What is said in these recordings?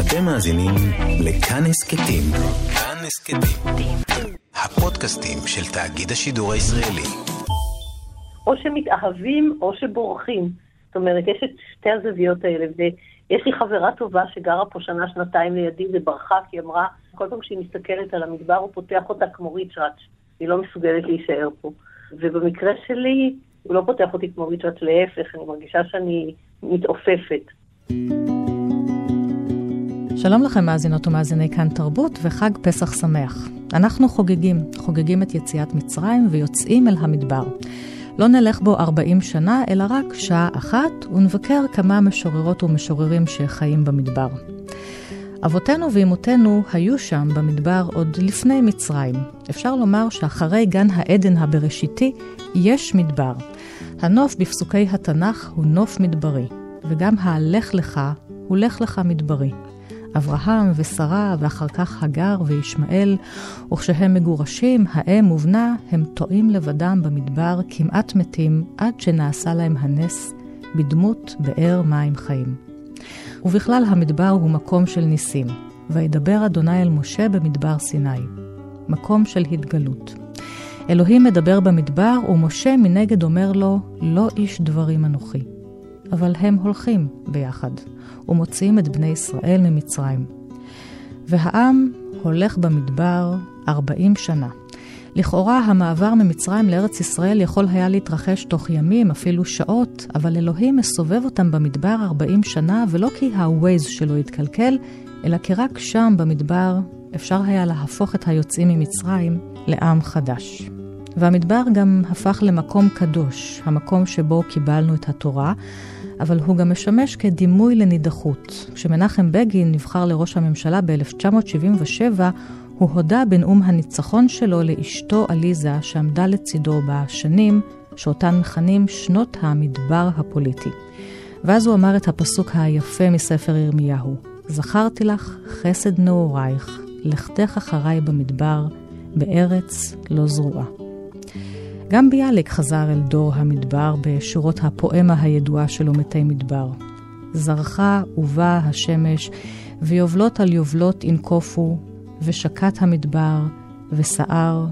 אתם מאזינים לכאן הסכתים. כאן הסכתים. הפודקאסטים של תאגיד השידור הישראלי. או שמתאהבים או שבורחים. זאת אומרת, יש את שתי הזוויות האלה, ויש לי חברה טובה שגרה פה שנה-שנתיים לידי וברחה, כי היא אמרה, כל פעם שהיא מסתכלת על המדבר הוא פותח אותה כמו ריצ'ראץ', היא לא מסוגלת להישאר פה. ובמקרה שלי, הוא לא פותח אותי כמו ריצ'ראץ', להפך, אני מרגישה שאני מתעופפת. שלום לכם מאזינות ומאזיני כאן תרבות וחג פסח שמח. אנחנו חוגגים, חוגגים את יציאת מצרים ויוצאים אל המדבר. לא נלך בו 40 שנה, אלא רק שעה אחת, ונבקר כמה משוררות ומשוררים שחיים במדבר. אבותינו ואימותינו היו שם במדבר עוד לפני מצרים. אפשר לומר שאחרי גן העדן הבראשיתי יש מדבר. הנוף בפסוקי התנ"ך הוא נוף מדברי, וגם ה"לך לך" הוא לך לך מדברי. אברהם ושרה, ואחר כך הגר וישמעאל, וכשהם מגורשים, האם ובנה, הם טועים לבדם במדבר, כמעט מתים, עד שנעשה להם הנס, בדמות באר מים חיים. ובכלל המדבר הוא מקום של ניסים. וידבר אדוני אל משה במדבר סיני. מקום של התגלות. אלוהים מדבר במדבר, ומשה מנגד אומר לו, לא איש דברים אנוכי. אבל הם הולכים ביחד, ומוציאים את בני ישראל ממצרים. והעם הולך במדבר ארבעים שנה. לכאורה המעבר ממצרים לארץ ישראל יכול היה להתרחש תוך ימים, אפילו שעות, אבל אלוהים מסובב אותם במדבר 40 שנה, ולא כי ה-Waze שלו התקלקל, אלא כי רק שם במדבר אפשר היה להפוך את היוצאים ממצרים לעם חדש. והמדבר גם הפך למקום קדוש, המקום שבו קיבלנו את התורה, אבל הוא גם משמש כדימוי לנידחות. כשמנחם בגין נבחר לראש הממשלה ב-1977, הוא הודה בנאום הניצחון שלו לאשתו עליזה, שעמדה לצידו בשנים שאותן מכנים שנות המדבר הפוליטי. ואז הוא אמר את הפסוק היפה מספר ירמיהו: זכרתי לך חסד נעורייך, לכתך אחריי במדבר, בארץ לא זרועה. גם ביאליק חזר אל דור המדבר בשורות הפואמה הידועה שלו מתי מדבר. זרחה ובאה השמש, ויובלות על יובלות ינקופו, ושקט המדבר, וסער,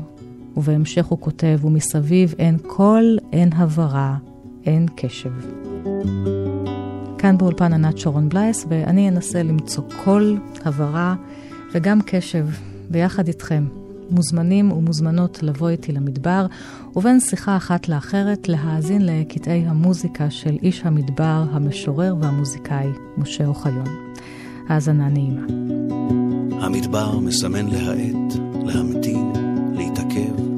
ובהמשך הוא כותב, ומסביב אין קול, אין הברה, אין קשב. כאן באולפן ענת שרון בלייס, ואני אנסה למצוא קול, הברה וגם קשב ביחד איתכם. מוזמנים ומוזמנות לבוא איתי למדבר, ובין שיחה אחת לאחרת להאזין לקטעי המוזיקה של איש המדבר, המשורר והמוזיקאי משה אוחיון. האזנה נעימה. המדבר מסמן להאט, להמתין, להתעכב.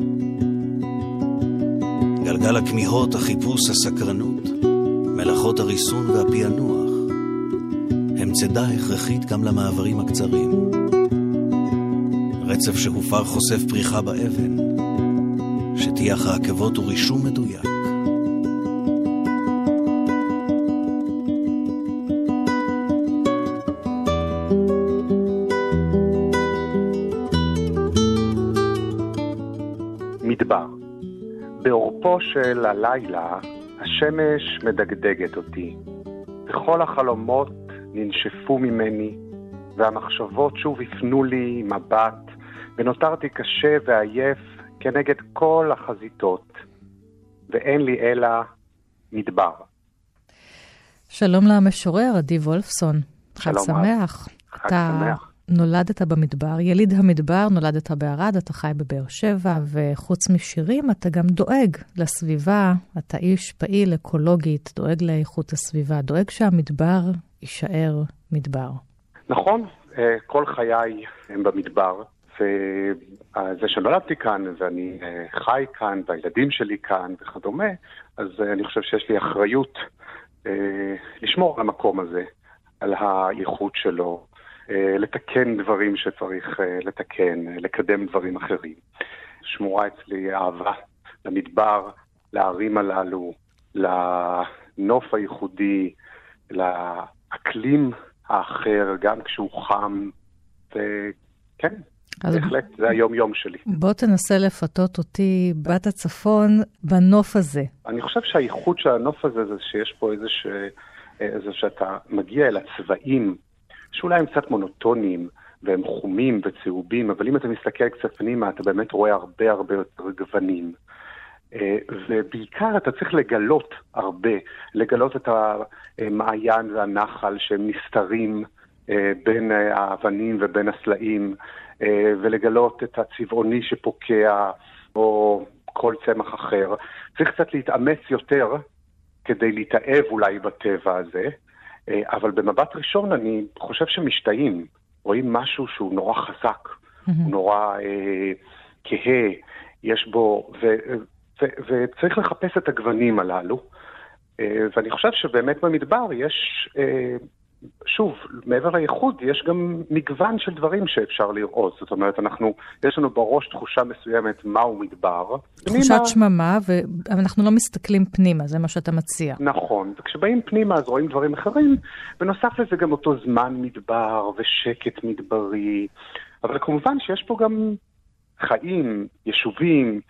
גלגל הכמיהות, החיפוש, הסקרנות, מלאכות הריסון והפענוח, הם צידה הכרחית גם למעברים הקצרים. רצף שהופר חושף פריחה באבן, שטיח העקבות ורישום מדויק. מדבר. בעורפו של הלילה השמש מדגדגת אותי, וכל החלומות ננשפו ממני, והמחשבות שוב הפנו לי מבט ונותרתי קשה ועייף כנגד כל החזיתות, ואין לי אלא מדבר. שלום למשורר, עדי וולפסון. חג שמח. חג אתה שמח. נולדת במדבר, יליד המדבר, נולדת בערד, אתה חי בבאר שבע, וחוץ משירים, אתה גם דואג לסביבה, אתה איש פעיל אקולוגית, דואג לאיכות הסביבה, דואג שהמדבר יישאר מדבר. נכון, אה, כל חיי הם במדבר. וזה שנולדתי כאן, ואני אה, חי כאן, והילדים שלי כאן וכדומה, אז אה, אני חושב שיש לי אחריות אה, לשמור על המקום הזה, על הייחוד שלו, לתקן דברים שצריך לתקן, לקדם דברים אחרים. שמורה אצלי אהבה למדבר, לערים הללו, לנוף הייחודי, לאקלים האחר, גם כשהוא חם, וכן, בהחלט, זה היום-יום שלי. בוא תנסה לפתות אותי, בת הצפון, בנוף הזה. אני חושב שהייחוד של הנוף הזה זה שיש פה איזה ש... איזה שאתה מגיע אל הצבעים שאולי הם קצת מונוטוניים והם חומים וצהובים, אבל אם אתה מסתכל קצת פנימה, אתה באמת רואה הרבה הרבה יותר גוונים. אה, ובעיקר אתה צריך לגלות הרבה, לגלות את המעיין והנחל שהם נסתרים אה, בין האבנים ובין הסלעים, אה, ולגלות את הצבעוני שפוקע, או כל צמח אחר. צריך קצת להתאמץ יותר כדי להתאהב אולי בטבע הזה, אבל במבט ראשון אני חושב שמשתאים, רואים משהו שהוא נורא חזק, mm-hmm. הוא נורא אה, כהה, יש בו, ו, וצריך לחפש את הגוונים הללו. אה, ואני חושב שבאמת במדבר יש, אה, שוב, מעבר לייחוד, יש גם מגוון של דברים שאפשר לראות. זאת אומרת, אנחנו, יש לנו בראש תחושה מסוימת מהו מדבר. תחושת פנימה... שממה, ואנחנו לא מסתכלים פנימה, זה מה שאתה מציע. נכון, וכשבאים פנימה אז רואים דברים אחרים. בנוסף לזה גם אותו זמן מדבר ושקט מדברי. אבל כמובן שיש פה גם חיים, יישובים,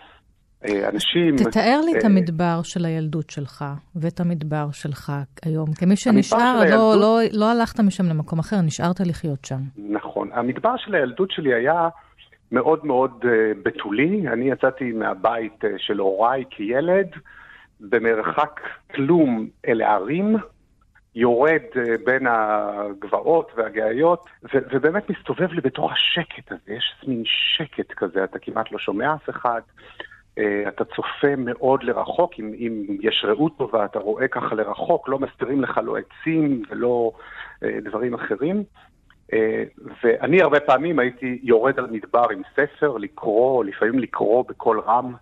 אנשים... תתאר לי את אה, המדבר של הילדות שלך ואת המדבר שלך היום. כמי שנשאר, לא, לא, לא הלכת משם למקום אחר, נשארת לחיות שם. נכון. המדבר של הילדות שלי היה מאוד מאוד uh, בתולי. אני יצאתי מהבית של הוריי כילד, במרחק כלום אל הערים. יורד בין הגבעות והגאיות, ו- ובאמת מסתובב לי בתוך השקט הזה, יש מין שקט כזה, אתה כמעט לא שומע אף אחד. אה, אתה צופה מאוד לרחוק, אם, אם יש ראות טובה, אתה רואה ככה לרחוק, לא מסתירים לך לא עצים ולא אה, דברים אחרים. אה, ואני הרבה פעמים הייתי יורד על מדבר עם ספר, לקרוא, לפעמים לקרוא בקול רם.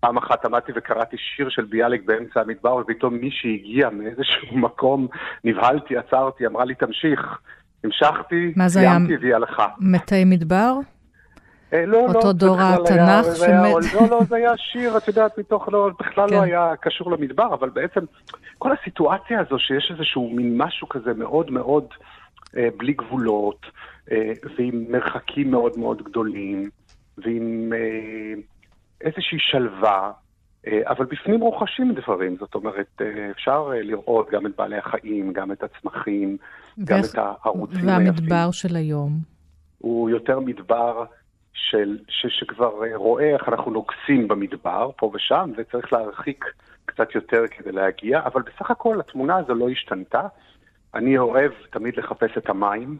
פעם אחת עמדתי וקראתי שיר של ביאליק באמצע המדבר, ופתאום מישהי הגיעה מאיזשהו מקום, נבהלתי, עצרתי, אמרה לי, תמשיך. המשכתי, סיימתי והיא הלכה. מתי מדבר? אה, לא, לא, אותו דור התנ"ך שמת... לא, לא, זה היה שיר, את יודעת, מתוך, לא, בכלל לא כן. לא היה קשור למדבר, אבל בעצם כל הסיטואציה הזו שיש איזשהו מין משהו כזה מאוד מאוד אה, בלי גבולות, אה, ועם מרחקים מאוד מאוד גדולים, ועם אה, איזושהי שלווה, אה, אבל בפנים רוכשים דברים, זאת אומרת, אה, אפשר אה, לראות גם את בעלי החיים, גם את הצמחים, גם את הערוצים היפים. והמדבר של היום? הוא יותר מדבר... של, ש, שכבר אה, רואה איך אנחנו נוגסים במדבר, פה ושם, וצריך להרחיק קצת יותר כדי להגיע, אבל בסך הכל התמונה הזו לא השתנתה. אני אוהב תמיד לחפש את המים,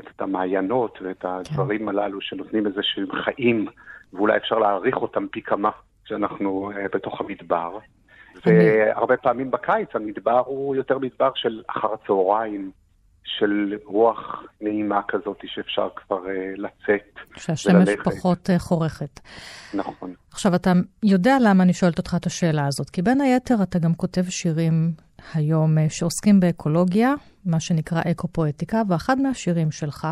את המעיינות ואת הדברים כן. הללו שנותנים איזה שהם חיים, ואולי אפשר להעריך אותם פי כמה כשאנחנו uh, בתוך המדבר. והרבה פעמים בקיץ המדבר הוא יותר מדבר של אחר הצהריים, של רוח נעימה כזאת שאפשר כבר uh, לצאת שהשמש פחות uh, חורכת. נכון. עכשיו, אתה יודע למה אני שואלת אותך את השאלה הזאת, כי בין היתר אתה גם כותב שירים היום uh, שעוסקים באקולוגיה, מה שנקרא אקו-פואטיקה, ואחד מהשירים שלך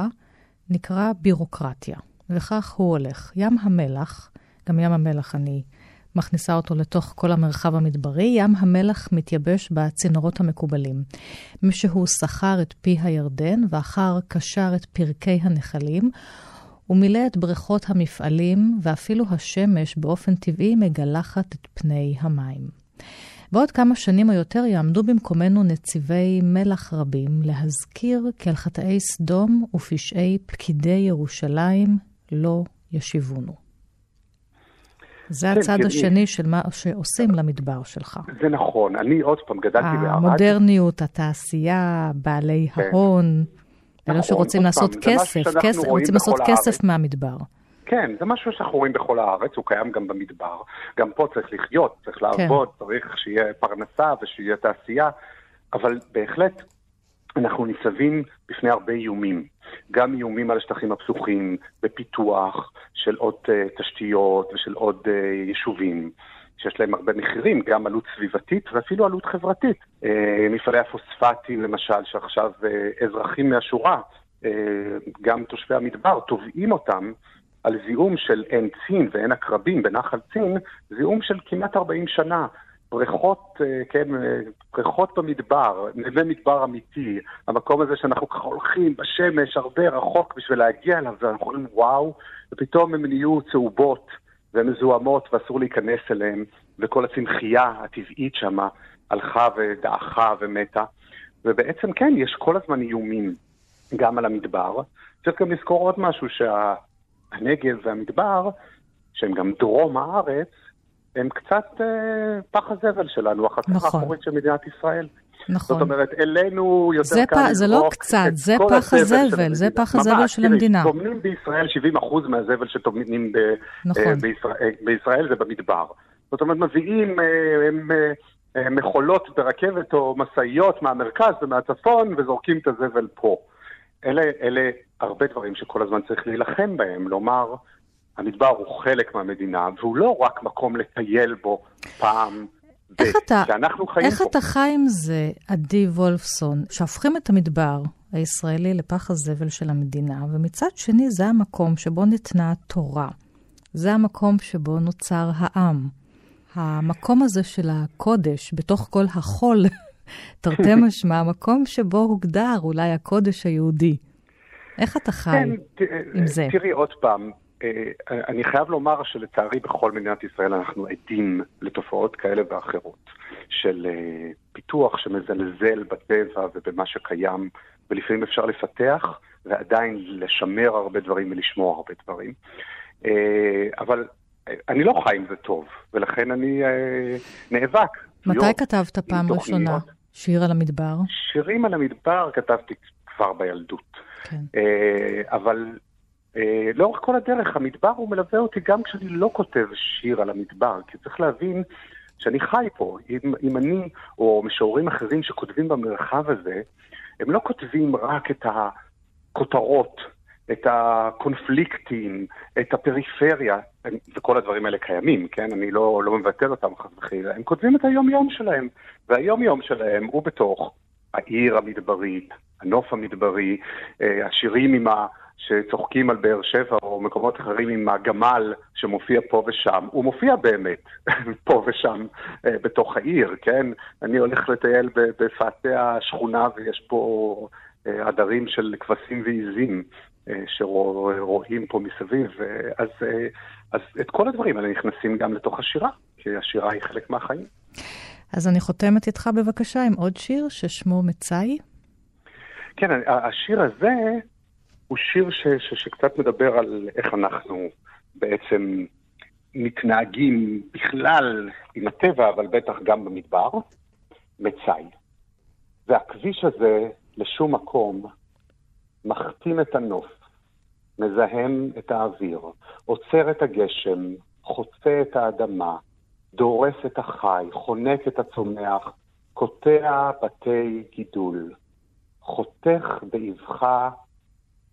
נקרא בירוקרטיה, וכך הוא הולך. ים המלח, גם ים המלח אני מכניסה אותו לתוך כל המרחב המדברי, ים המלח מתייבש בצינורות המקובלים. משהוא סחר את פי הירדן ואחר קשר את פרקי הנחלים, ומילא את בריכות המפעלים, ואפילו השמש באופן טבעי מגלחת את פני המים. בעוד כמה שנים או יותר יעמדו במקומנו נציבי מלח רבים להזכיר כי על חטאי סדום ופשעי פקידי ירושלים לא ישיבונו. זה כן, הצד כן, השני של מה שעושים למדבר שלך. זה נכון, אני עוד פעם גדלתי בערד. המודרניות, התעשייה, בעלי כן. ההון, נכון, אלה שרוצים לעשות כסף רוצים לעשות כסף מהמדבר. כן, זה משהו שאנחנו רואים בכל הארץ, הוא קיים גם במדבר. גם פה צריך לחיות, צריך כן. לעבוד, כן. צריך שיהיה פרנסה ושיהיה תעשייה, אבל בהחלט אנחנו ניצבים בפני הרבה איומים. גם איומים על השטחים הפתוחים, בפיתוח של עוד uh, תשתיות ושל עוד uh, יישובים, שיש להם הרבה מחירים, גם עלות סביבתית ואפילו עלות חברתית. Uh, מפעלי הפוספטים, למשל, שעכשיו uh, אזרחים מהשורה, uh, גם תושבי המדבר, תובעים אותם על זיהום של עין צין ועין עקרבים בנחל צין, זיהום של כמעט 40 שנה. בריכות, אה, כן, אה, בריכות במדבר, נווה מדבר אמיתי, המקום הזה שאנחנו ככה הולכים בשמש הרבה רחוק בשביל להגיע אליו, ואנחנו אומרים וואו, ופתאום הן נהיו צהובות ומזוהמות ואסור להיכנס אליהן, וכל הצמחייה הטבעית שמה הלכה ודעכה ומתה. ובעצם כן, יש כל הזמן איומים גם על המדבר. צריך גם לזכור עוד משהו, שהנגב והמדבר, שהם גם דרום הארץ, הם קצת אה, פח הזבל שלנו, החצר נכון. האחורית של מדינת ישראל. נכון. זאת אומרת, אלינו יותר זה קל לזרוק זה לא קצת, זה פח הזבל, זה פח הזבל של המדינה. טומנים בישראל 70% מהזבל שטומנים ב- נכון. אה, בישראל, אה, בישראל זה במדבר. זאת אומרת, מביאים אה, הם, הם, מכולות ברכבת או משאיות מהמרכז ומהצפון וזורקים את הזבל פה. אלה, אלה הרבה דברים שכל הזמן צריך להילחם בהם, לומר, המדבר הוא חלק מהמדינה, והוא לא רק מקום לטייל בו פעם. איך אתה, איך אתה חי עם זה, עדי וולפסון, שהופכים את המדבר הישראלי לפח הזבל של המדינה, ומצד שני זה המקום שבו ניתנה התורה. זה המקום שבו נוצר העם. המקום הזה של הקודש, בתוך כל החול, תרתי משמע, המקום שבו הוגדר אולי הקודש היהודי. איך אתה חי כן, עם זה? תראי עוד פעם, אני חייב לומר שלצערי בכל מדינת ישראל אנחנו עדים לתופעות כאלה ואחרות של אה, פיתוח שמזלזל בטבע ובמה שקיים, ולפעמים אפשר לפתח ועדיין לשמר הרבה דברים ולשמור הרבה דברים. אה, אבל אני לא חי עם זה טוב, ולכן אני נאבק. מתי כתבת פעם ראשונה שיר על המדבר? שירים על המדבר כתבתי כבר בילדות. כן. אבל אה, לאורך כל הדרך המדבר הוא מלווה אותי גם כשאני לא כותב שיר על המדבר, כי צריך להבין שאני חי פה. אם, אם אני או משוררים אחרים שכותבים במרחב הזה, הם לא כותבים רק את הכותרות, את הקונפליקטים, את הפריפריה, וכל הדברים האלה קיימים, כן? אני לא, לא מבטל אותם חס וחלילה. הם כותבים את היום-יום שלהם, והיום-יום שלהם הוא בתוך העיר המדברית, הנוף המדברי, אה, השירים עם ה... שצוחקים על באר שבע או מקומות אחרים עם הגמל שמופיע פה ושם, הוא מופיע באמת פה ושם אה, בתוך העיר, כן? אני הולך לטייל בפאתי השכונה ויש פה אה, עדרים של כבשים ועיזים אה, שרואים פה מסביב, אז, אז את כל הדברים האלה נכנסים גם לתוך השירה, כי השירה היא חלק מהחיים. אז אני חותמת איתך בבקשה עם עוד שיר ששמו מצאי. כן, השיר הזה הוא שיר ש, ש, שקצת מדבר על איך אנחנו בעצם מתנהגים בכלל עם הטבע, אבל בטח גם במדבר, מצאי. והכביש הזה לשום מקום מכתים את הנוף, מזהם את האוויר, עוצר את הגשם, חוצה את האדמה, דורס את החי, חונק את הצומח, קוטע בתי גידול, חותך באבחה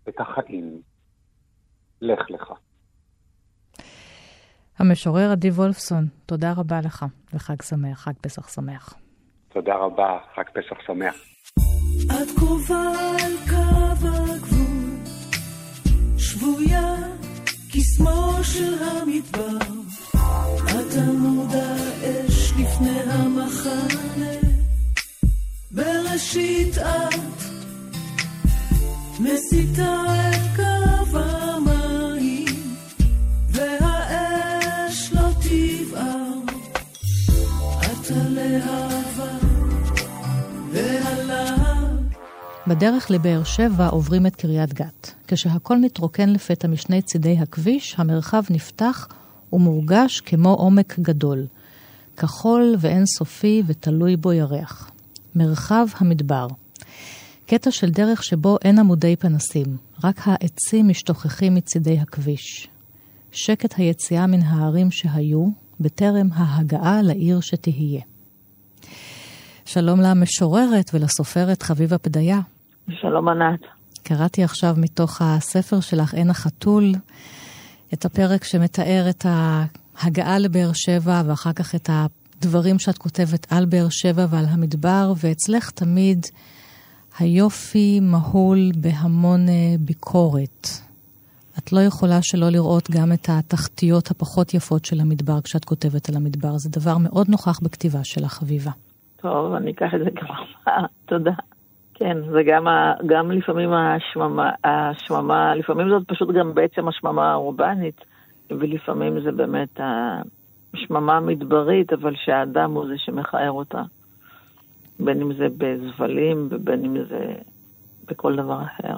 את החיים. לך לך. המשורר עדי וולפסון, תודה רבה לך, וחג שמח, חג פסח שמח. תודה רבה, חג פסח שמח. את קרובה על קו הגבול, שבויה קסמו של המדבר, את עמוד האש לפני המחנה, בראשית את לא תבער. בדרך לבאר שבע עוברים את קריית גת. כשהכל מתרוקן לפתע משני צידי הכביש, המרחב נפתח ומורגש כמו עומק גדול. כחול ואינסופי ותלוי בו ירח. מרחב המדבר. קטע של דרך שבו אין עמודי פנסים, רק העצים משתוכחים מצידי הכביש. שקט היציאה מן הערים שהיו, בטרם ההגעה לעיר שתהיה. שלום למשוררת ולסופרת חביבה פדיה. שלום ענת. קראתי עכשיו מתוך הספר שלך, עין החתול, את הפרק שמתאר את ההגעה לבאר שבע ואחר כך את הדברים שאת כותבת על באר שבע ועל המדבר, ואצלך תמיד היופי מהול בהמון אה, ביקורת. את לא יכולה שלא לראות גם את התחתיות הפחות יפות של המדבר כשאת כותבת על המדבר. זה דבר מאוד נוכח בכתיבה שלך, חביבה. טוב, אני אקח את זה כמחמאה, תודה. כן, זה גם, גם לפעמים השממה, השממה, לפעמים זאת פשוט גם בעצם השממה האורבנית, ולפעמים זה באמת השממה המדברית, אבל שהאדם הוא זה שמכער אותה. בין אם זה בזבלים ובין אם זה בכל דבר אחר.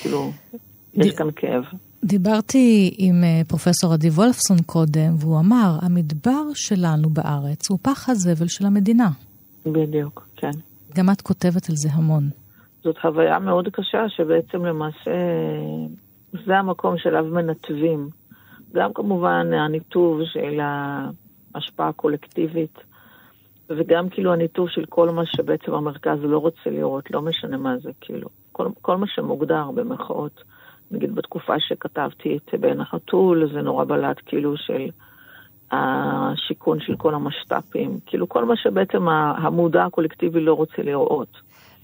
כאילו, יש ד- כאן כאב. דיברתי עם אה, פרופסור עדי וולפסון קודם, והוא אמר, המדבר שלנו בארץ הוא פח הזבל של המדינה. בדיוק, כן. גם את כותבת על זה המון. זאת חוויה מאוד קשה, שבעצם למעשה זה המקום שאליו מנתבים. גם כמובן הניתוב של ההשפעה הקולקטיבית, וגם כאילו הניתוב של כל מה שבעצם המרכז לא רוצה לראות, לא משנה מה זה, כאילו. כל, כל מה שמוגדר במרכאות. נגיד בתקופה שכתבתי את בן החתול, זה נורא בלט כאילו של השיכון של כל המשת"פים. כאילו כל מה שבעצם המודע הקולקטיבי לא רוצה לראות.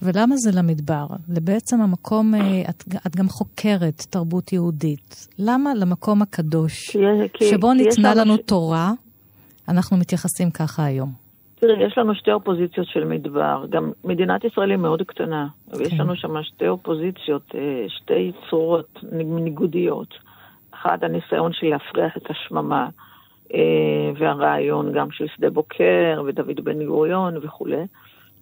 ולמה זה למדבר? בעצם המקום, אה, את, את גם חוקרת תרבות יהודית. למה למקום הקדוש, כי- שבו כי ניתנה לנו ש- תורה, אנחנו מתייחסים ככה היום? תראי, יש לנו שתי אופוזיציות של מדבר. גם מדינת ישראל היא מאוד קטנה, ויש כן. לנו שם שתי אופוזיציות, אה, שתי צורות ניגודיות. אחת, הניסיון של להפריח את השממה, אה, והרעיון גם של שדה בוקר ודוד בן גוריון וכולי.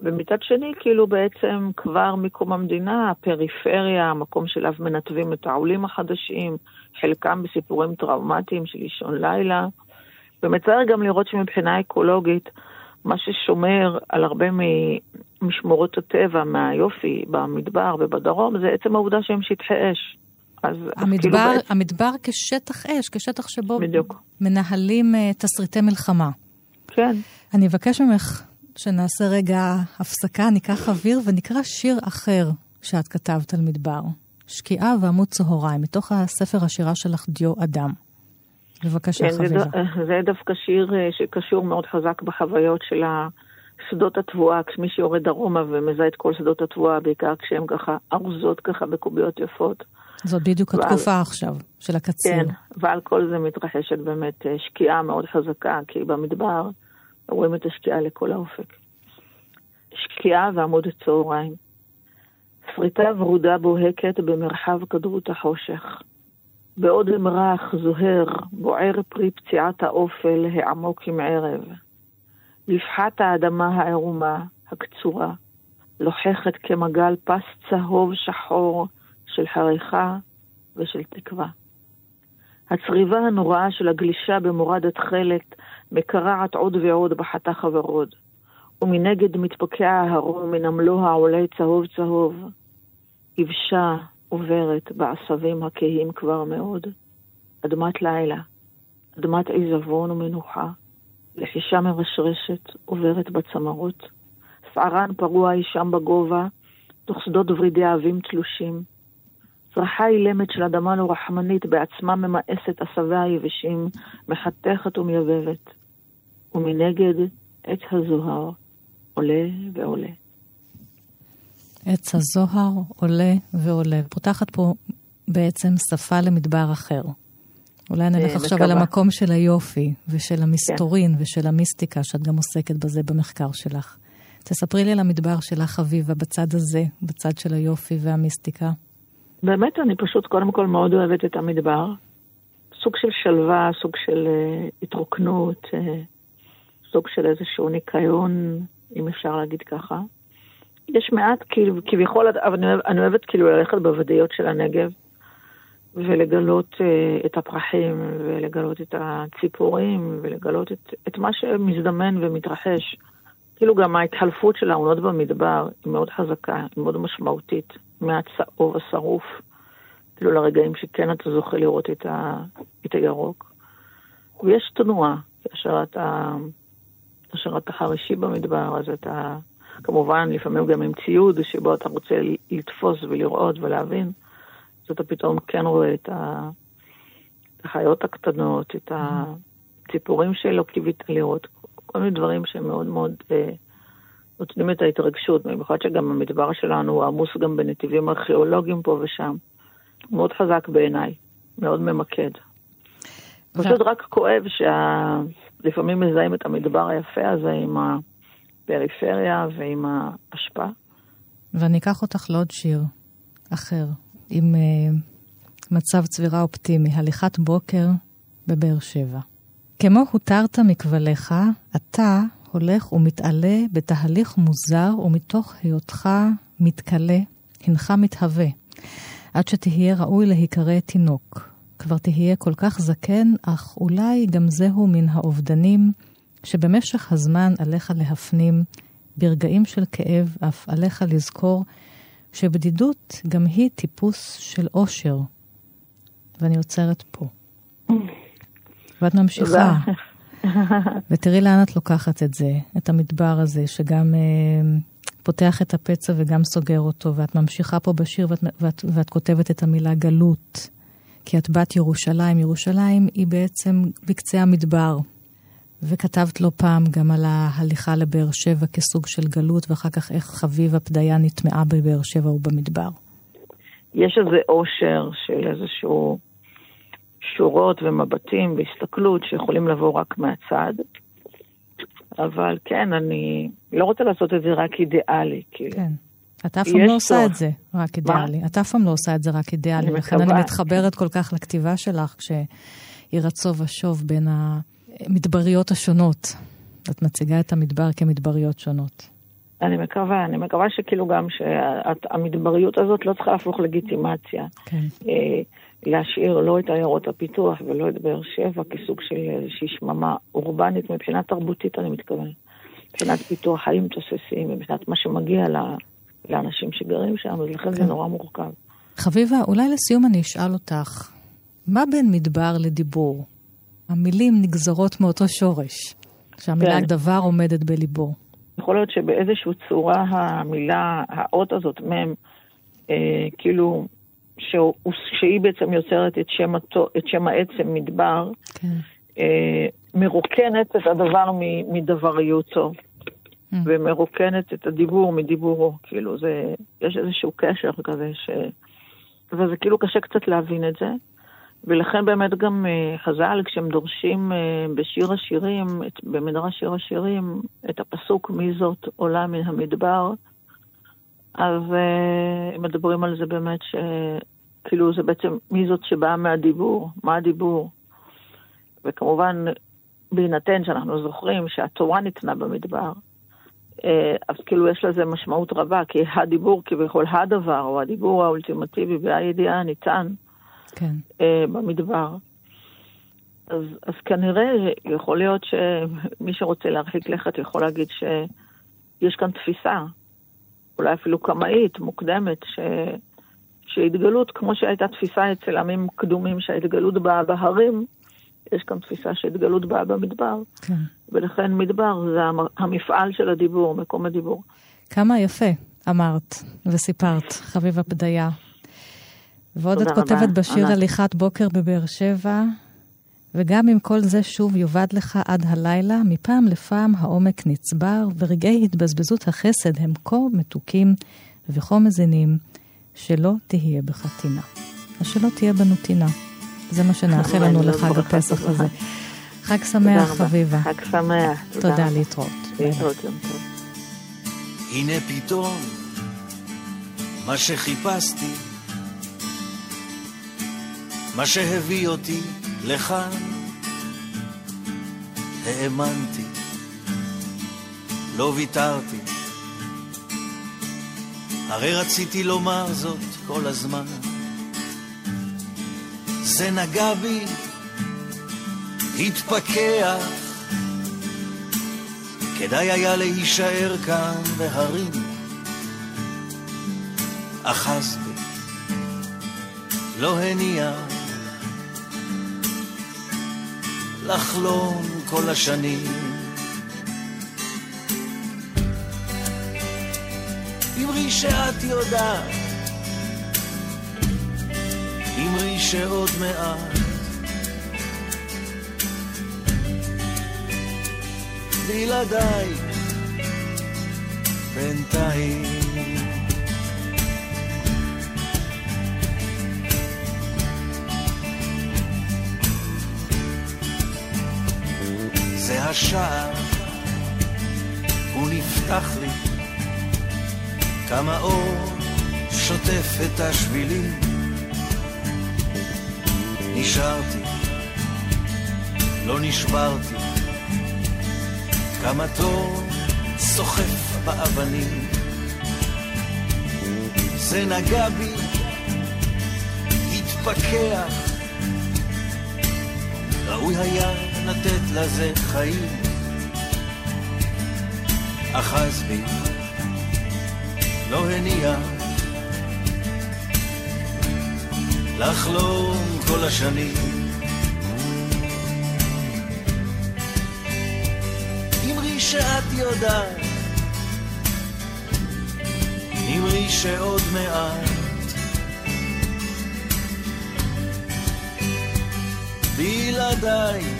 ומצד שני, כאילו בעצם כבר מקום המדינה, הפריפריה, המקום שאליו מנתבים את העולים החדשים, חלקם בסיפורים טראומטיים של אישון לילה. ומצער גם לראות שמבחינה אקולוגית, מה ששומר על הרבה משמורות הטבע, מהיופי במדבר ובדרום, זה עצם העובדה שהם שטחי אש. אז אז כאילו המדבר, בעצם- המדבר כשטח אש, כשטח שבו בדיוק. מנהלים אה, תסריטי מלחמה. כן. אני אבקש ממך שנעשה רגע הפסקה, ניקח אוויר ונקרא שיר אחר שאת כתבת על מדבר. שקיעה ועמוד צהריים, מתוך הספר השירה שלך דיו אדם. בבקשה, כן, זה, חביבה. ד- זה דווקא שיר אה, שקשור מאוד חזק בחוויות של שדות התבואה, כשמי שיורד דרומה ומזהה את כל שדות התבואה, בעיקר כשהן ככה ארוזות ככה בקוביות יפות. זאת בדיוק ועל- התקופה עכשיו של הקציר. כן, ועל כל זה מתרחשת באמת אה, שקיעה מאוד חזקה, כי במדבר רואים את השקיעה לכל האופק. שקיעה ועמוד הצהריים. שריטה ורודה בוהקת במרחב כדרות החושך. בעוד אמרח זוהר, בוער פרי פציעת האופל העמוק עם ערב. לפחת האדמה הערומה, הקצורה, לוחכת כמגל פס צהוב שחור של חריכה ושל תקווה. הצריבה הנוראה של הגלישה במורד התכלת מקרעת עוד ועוד בחתך הוורוד, ומנגד מתפקע ההרום מן עמלו העולה צהוב צהוב. יבשה עוברת בעשבים הכהים כבר מאוד. אדמת לילה, אדמת עיזבון ומנוחה, לחישה מרשרשת עוברת בצמרות. שערן פרוע אי שם בגובה, תוך שדות ורידי עבים תלושים. צרחה אילמת של אדמה לא רחמנית בעצמה ממאסת עשביה היבשים, מחתכת ומייבבת. ומנגד עץ הזוהר עולה ועולה. עץ הזוהר עולה ועולה. פותחת פה בעצם שפה למדבר אחר. אולי נלך אה, עכשיו על. המקום של היופי ושל המסתורין ושל המיסטיקה, שאת גם עוסקת בזה במחקר שלך. תספרי לי על המדבר שלך, חביבה, בצד הזה, בצד של היופי והמיסטיקה. באמת, אני פשוט קודם כל מאוד אוהבת את המדבר. סוג של שלווה, סוג של uh, התרוקנות, uh, סוג של איזשהו ניקיון, אם אפשר להגיד ככה. יש מעט, כאילו, כביכול, אבל אני, אני אוהבת כאילו ללכת בוודיות של הנגב ולגלות uh, את הפרחים ולגלות את הציפורים ולגלות את, את מה שמזדמן ומתרחש. כאילו גם ההתחלפות של העונות במדבר היא מאוד חזקה, היא מאוד משמעותית, מהצהוב השרוף, כאילו לרגעים שכן אתה זוכה לראות את, ה, את הירוק. ויש תנועה, כאשר אתה, כאשר אתה חרישי במדבר, אז אתה, כמובן, לפעמים גם עם ציוד שבו אתה רוצה לתפוס ולראות ולהבין, אז אתה פתאום כן רואה את, ה, החיות הקטנות, את הציפורים שלא קיווית לראות, כל מיני דברים שהם מאוד מאוד אה, נותנים את ההתרגשות, במיוחד שגם המדבר שלנו הוא עמוס גם בנתיבים ארכיאולוגיים פה ושם. מאוד חזק בעיניי, מאוד ממקד. פשוט רק כואב שלפעמים מזהים את המדבר היפה הזה עם הפריפריה ועם ההשפעה. ואני אקח אותך לעוד שיר אחר, עם uh, מצב צבירה אופטימי, הליכת בוקר בבאר שבע. כמו הותרת מכבליך, אתה הולך ומתעלה בתהליך מוזר, ומתוך היותך מתכלה, הנך מתהווה, עד שתהיה ראוי להיקרא תינוק. כבר תהיה כל כך זקן, אך אולי גם זהו מן האובדנים, שבמשך הזמן עליך להפנים, ברגעים של כאב אף עליך לזכור שבדידות גם היא טיפוס של אושר. ואני עוצרת פה. ואת ממשיכה. ותראי לאן את לוקחת את זה, את המדבר הזה, שגם אה, פותח את הפצע וגם סוגר אותו, ואת ממשיכה פה בשיר ואת, ואת, ואת כותבת את המילה גלות, כי את בת ירושלים. ירושלים היא בעצם בקצה המדבר. וכתבת לא פעם גם על ההליכה לבאר שבע כסוג של גלות, ואחר כך איך חביבה פדיה נטמעה בבאר שבע ובמדבר. יש איזה אושר של איזשהו שורות ומבטים והסתכלות שיכולים לבוא רק מהצד. אבל כן, אני לא רוצה לעשות את זה רק אידיאלי. כאילו. כן. את אף פעם לא עושה צורך. את זה רק אידיאלי. את אף פעם לא עושה את זה רק אידיאלי. אני לכן אני. מתחברת כל כך לכתיבה שלך, כשהיא רצו ושוב בין המדבריות השונות. את מציגה את המדבר כמדבריות שונות. אני מקווה, אני מקווה שכאילו גם שהמדבריות הזאת לא צריכה להפוך לגיטימציה. כן. אה, להשאיר לא את עיירות הפיתוח ולא את באר שבע כסוג של איזושהי שממה אורבנית מבחינה תרבותית, אני מתכוונת. מבחינת פיתוח חיים תוססים, מבחינת מה שמגיע לאנשים שגרים שם, אז לכן זה כן. נורא מורכב. חביבה, אולי לסיום אני אשאל אותך, מה בין מדבר לדיבור? המילים נגזרות מאותו שורש, שהמילה כן. דבר עומדת בליבו. יכול להיות שבאיזושהי צורה המילה, האות הזאת, מ', אה, כאילו, שהוא, שהיא בעצם יוצרת את שם, התו, את שם העצם מדבר, כן. אה, מרוקנת את הדבר מדבריותו, Mm. ומרוקנת את הדיבור מדיבורו. כאילו, זה, יש איזשהו קשר כזה, ש... וזה כאילו קשה קצת להבין את זה. ולכן באמת גם אה, חז"ל, כשהם דורשים אה, בשיר השירים, במדרש שיר השירים, את הפסוק מי זאת עולה מן המדבר, אז אה, הם מדברים על זה באמת שכאילו זה בעצם מי זאת שבאה מהדיבור, מה הדיבור. וכמובן, בהינתן שאנחנו זוכרים שהתורה ניתנה במדבר, אז כאילו יש לזה משמעות רבה, כי הדיבור כביכול הדבר, או הדיבור האולטימטיבי והידיעה ניתן כן. אה, במדבר. אז, אז כנראה יכול להיות שמי שרוצה להרחיק לכת יכול להגיד שיש כאן תפיסה, אולי אפילו קמאית, מוקדמת, ש... שהתגלות, כמו שהייתה תפיסה אצל עמים קדומים שההתגלות באה בהרים, יש כאן תפיסה שהתגלות באה במדבר, כן. ולכן מדבר זה המ- המפעל של הדיבור, מקום הדיבור. כמה יפה אמרת וסיפרת, חביבה פדיה. ועוד את כותבת רבה, בשיר ענת. הליכת בוקר בבאר שבע, וגם אם כל זה שוב יאבד לך עד הלילה, מפעם לפעם העומק נצבר, ורגעי התבזבזות החסד הם כה מתוקים וכה מזינים, שלא תהיה בך טינה. אז שלא תהיה בנו טינה. זה מה שנאחל לנו לחג ברכה הפסח. הזה. חג שמח. חביבה. חג שמח. תודה. להתראות. להתראות יום טוב. הנה פתאום מה שחיפשתי, מה שהביא אותי לכאן, האמנתי, לא ויתרתי, הרי רציתי לומר זאת כל הזמן. זה נגע בי, התפכח, כדאי היה להישאר כאן בהרים. אחז בי, לא הניע, לחלום כל השנים. אמרי שאת יודעת, אמרי שעוד מעט. בלעדיי בינתיים. השער, הוא נפתח לי, כמה אור שוטף את השבילים. נשארתי, לא נשברתי, קמתו סוחף באבנים. זה נגע בי, התפכח, ראוי היה לתת לזה חיים. אחז בי, לא הניח לחלום כל השנים. אמרי שאת יודעת, אמרי שעוד מעט בלעדייך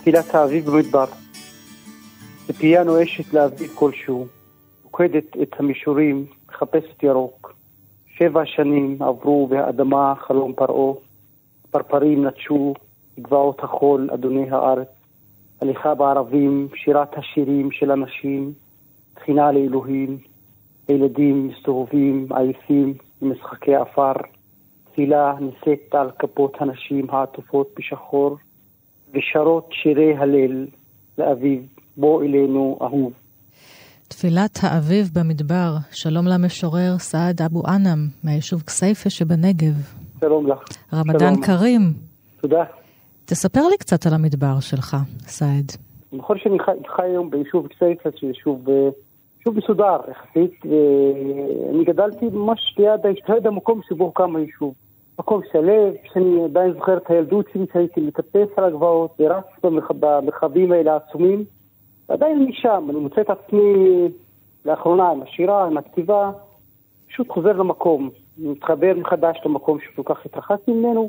תפילת האביב במדבר. ציפייה נואשת לאביב כלשהו, פוקדת את המישורים, מחפשת ירוק. שבע שנים עברו והאדמה חלום פרעה, פרפרים נטשו גבעות החול, אדוני הארץ. הליכה בערבים, שירת השירים של הנשים, תחינה לאלוהים, הילדים מסתובבים עייפים במשחקי עפר, תפילה נישאת על כפות הנשים העטופות בשחור, ושרות שירי הלל לאביב, בוא אלינו אהוב. תפילת האביב במדבר, שלום למשורר סעד אבו אנם, מהיישוב כסייפה שבנגב. שלום לך. רמדאן שלום. כרים. תודה. תספר לי קצת על המדבר שלך, סעד. נכון שאני חי, חי היום ביישוב כסייפה, שהוא יישוב, יישוב מסודר יחסית, ואני גדלתי ממש ליד, ליד המקום שבו הוקם היישוב. מקום שלו, שאני עדיין זוכר את הילדות שלי, שהייתי מטפס על הגבעות ורץ במרח- במרחבים האלה העצומים. ועדיין אני שם, אני מוצא את עצמי לאחרונה עם השירה, עם הכתיבה, פשוט חוזר למקום, מתחבר מחדש למקום שכל כך התרחקתי ממנו.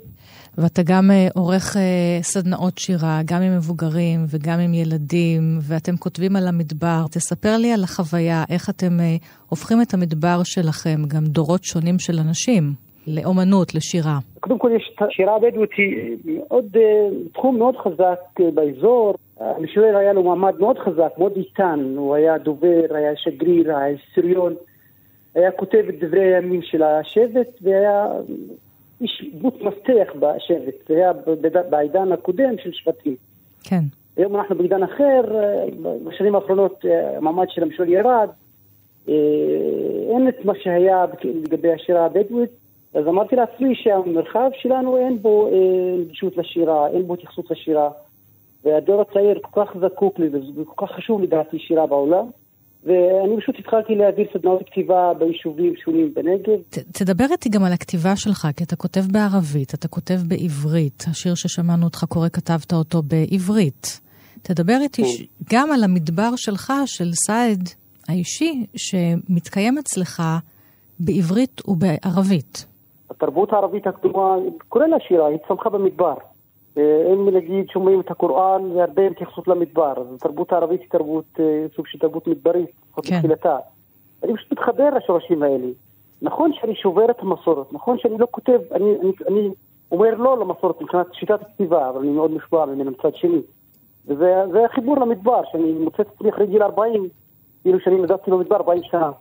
ואתה גם אה, עורך אה, סדנאות שירה, גם עם מבוגרים וגם עם ילדים, ואתם כותבים על המדבר. תספר לי על החוויה, איך אתם אה, הופכים את המדבר שלכם, גם דורות שונים של אנשים, לאומנות, לשירה. קודם כל יש את השירה הבדואית היא מאוד, אה, תחום מאוד חזק באזור. המשורר היה לו מעמד מאוד חזק, מאוד איתן. הוא היה דובר, היה שגריר, היה היסטוריון. היה כותב את דברי הימים של השבט והיה איש דמות מפתח בשבט. זה היה בעידן הקודם של שבטים. כן. היום אנחנו בעידן אחר, אה, בשנים האחרונות אה, המעמד של המשורר ירד, אה, אין את מה שהיה לגבי השירה הבדואית, אז אמרתי לעצמי שהמרחב שלנו אין בו נגישות לשירה, אין בו התייחסות לשירה, והדור הצעיר כל כך זקוק לזה, זה כל כך חשוב לדעתי שירה בעולם, ואני פשוט התחלתי להעביר סדנאות כתיבה ביישובים שונים בנגב. ת, תדבר איתי גם על הכתיבה שלך, כי אתה כותב בערבית, אתה כותב בעברית. השיר ששמענו אותך קורא, כתבת אותו בעברית. תדבר איתי ש... גם על המדבר שלך, של סעד האישי, שמתקיים אצלך בעברית ובערבית. התרבות הערבית הקדומה, קורא לה שירה, היא צמחה במדבר. אה, אם נגיד שומעים את הקוראן, זה הרבה התייחסות למדבר. אז התרבות הערבית היא תרבות, אה, סוג של תרבות מדברית, לפחות כן. בתחילתה. אני פשוט מתחבר לשורשים האלה. נכון שאני שובר את המסורת, נכון שאני לא כותב, אני, אני, אני אומר לא למסורת מבחינת שיטת הכתיבה, אבל אני מאוד מושפע ממנה מצד שני. וזה זה החיבור למדבר, שאני מוצא את עצמי אחרי גיל 40, כאילו שאני נדדתי במדבר 40 שנה.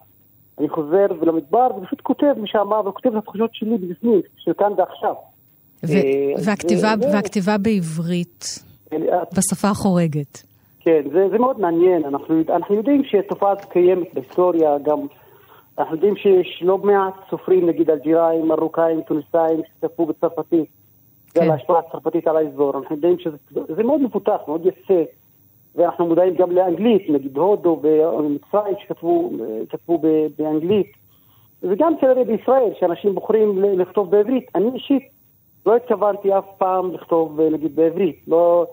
אני חוזר למדבר ופשוט כותב משם, וכותב את התחושות שלי בפנים, של כאן ועכשיו. ו- אה, והכתיבה, זה- והכתיבה בעברית, אה, בשפה החורגת. כן, זה, זה מאוד מעניין. אנחנו, אנחנו יודעים שהתופעה הזאת קיימת בהיסטוריה, גם אנחנו יודעים שיש לא מעט סופרים, נגיד אלג'יראים, מרוקאים, טוניסאים, שכתבו בצרפתית. כן. ועל ההשפעה הצרפתית על האזור. אנחנו יודעים שזה זה מאוד מפותח, מאוד יפה. ואנחנו מודעים גם לאנגלית, נגיד הודו ומצרים שכתבו כתבו ב- באנגלית. וגם כנראה בישראל, שאנשים בוחרים לכתוב בעברית. אני אישית לא התכוונתי אף פעם לכתוב, אה, נגיד, בעברית. לא,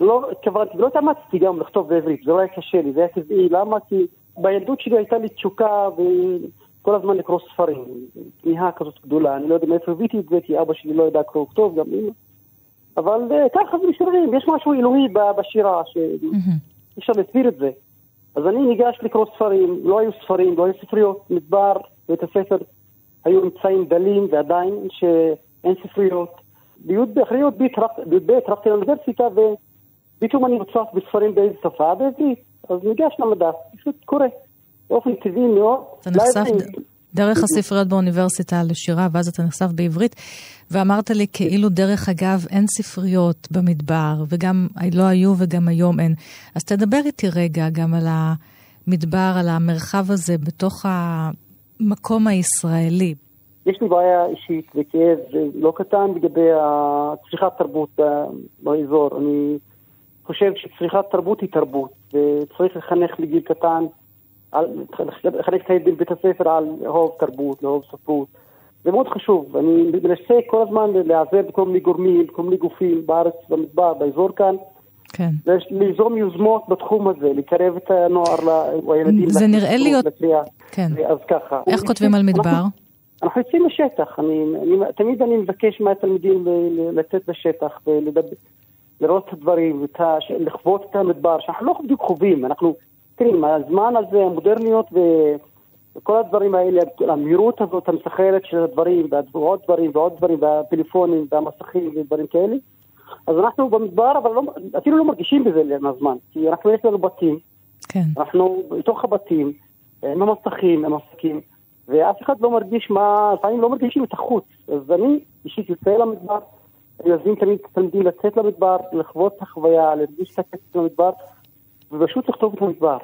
לא התכוונתי, לא התאמצתי גם לכתוב בעברית, זה לא היה קשה לי, זה היה טבעי. למה? כי בילדות שלי הייתה לי תשוקה וכל הזמן לקרוא ספרים. כמיהה כזאת גדולה. אני לא יודע מאיפה הבאתי את זה, כי אבא שלי לא ידע קרוא וכתוב, גם אמא. אבל אה, ככה זה משוררים, יש משהו אלוהי בשירה, שאי אפשר להסביר את זה. אז אני ניגש לקרוא ספרים, לא היו ספרים, לא היו ספריות, מדבר, בית הספר היו אמצעים דלים ועדיין שאין ספריות. בי"ב, אחרי י"ב הלכ- בי"ב הלכתי לאוניברסיטה ופתאום אני מוצף בספרים באיזה שפה, בעברית. אז ניגש למדף, פשוט קורא. באופן טבעי מאוד. אתה נחשף דרך הספריות באוניברסיטה לשירה, ואז אתה נחשף בעברית, ואמרת לי כאילו דרך אגב אין ספריות במדבר, וגם לא היו וגם היום אין. אז תדבר איתי רגע גם על המדבר, על המרחב הזה בתוך המקום הישראלי. יש לי בעיה אישית וכאב לא קטן לגבי צריכת תרבות באזור. אני חושב שצריכת תרבות היא תרבות, וצריך לחנך מגיל קטן, לחנך את הילדים בבית הספר על לאהוב תרבות, לאהוב ספרות. זה מאוד חשוב. אני מנסה כל הזמן להיעזר בכל מיני גורמים, כל מיני גופים בארץ, במדבר, באזור כאן. כן. ליזום יוזמות בתחום הזה, לקרב את הנוער או הילדים. זה נראה לי... כן. אז ככה. איך כותבים על מדבר? אנחנו, אנחנו יוצאים לשטח. אני, אני, תמיד אני מבקש מהתלמידים לצאת לשטח ולדבר. לראות את הדברים, לחוות את המדבר, שאנחנו לא בדיוק חווים, אנחנו, תראי, הזמן הזה, המודרניות וכל הדברים האלה, המהירות הזאת המסחרת של הדברים, ועוד דברים ועוד דברים, והפלאפונים והמסכים ודברים כאלה, אז אנחנו במדבר, אבל לא, אפילו לא מרגישים בזה הזמן, כי אנחנו יש לנו בתים, כן. אנחנו בתוך הבתים, עם המסכים, עם המסכים, ואף אחד לא מרגיש מה, לפעמים לא מרגישים את החוץ. אז אני אישית יוצא למדבר, אני מזמין תמיד את התלמידים לצאת למדבר, לחוות את החוויה, להרגיש את הקצת במדבר, ופשוט לכתוב את המדבר.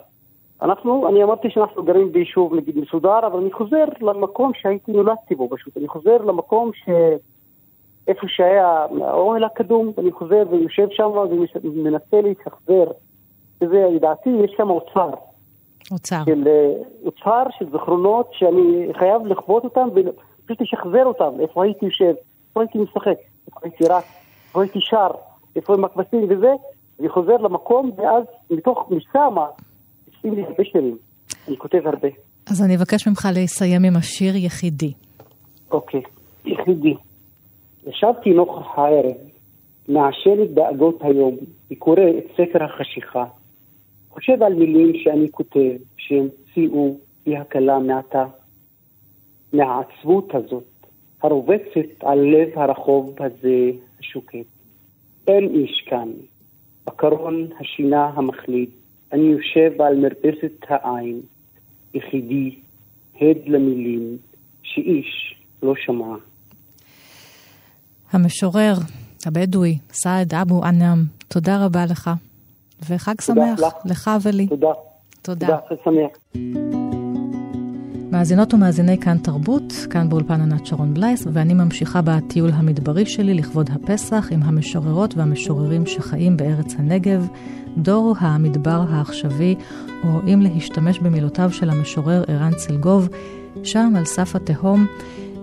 אנחנו, אני אמרתי שאנחנו גרים ביישוב נגיד מסודר, אבל אני חוזר למקום שהייתי נולדתי בו פשוט. אני חוזר למקום ש... איפה שהיה האוהל הקדום, אני חוזר ויושב שם ומנסה להתחבר. וזה, לדעתי, יש שם אוצר. אוצר. של, אה, אוצר של זיכרונות שאני חייב לחוות אותם ופשוט לשחזר אותם, איפה הייתי יושב, איפה הייתי משחק. איפה הייתי רץ, איפה הייתי שר, איפה הם הכבשים וזה, אני חוזר למקום, ואז מתוך משמה, עושים לי הרבה שירים. אני כותב הרבה. אז אני אבקש ממך לסיים עם השיר יחידי. אוקיי, יחידי. ישבתי נוכח הערב, מעשן את דאגות היום, וקורא את ספר החשיכה. חושב על מילים שאני כותב, שהמציאו בי הקלה מעתה. מהעצבות הזאת, הרובצת על לב הרחוב הזה השוקט. אין איש כאן, בקרון השינה המחליד, אני יושב על מרפסת העין, יחידי, הד למילים, שאיש לא שמע. המשורר הבדואי, סעד אבו ענאם, תודה רבה לך, וחג שמח לך, לך ולי. תודה. תודה. תודה, חג שמח. מאזינות ומאזיני כאן תרבות, כאן באולפן ענת שרון בלייס, ואני ממשיכה בטיול המדברי שלי לכבוד הפסח עם המשוררות והמשוררים שחיים בארץ הנגב, דור המדבר העכשווי, או אם להשתמש במילותיו של המשורר ערן צלגוב, שם על סף התהום,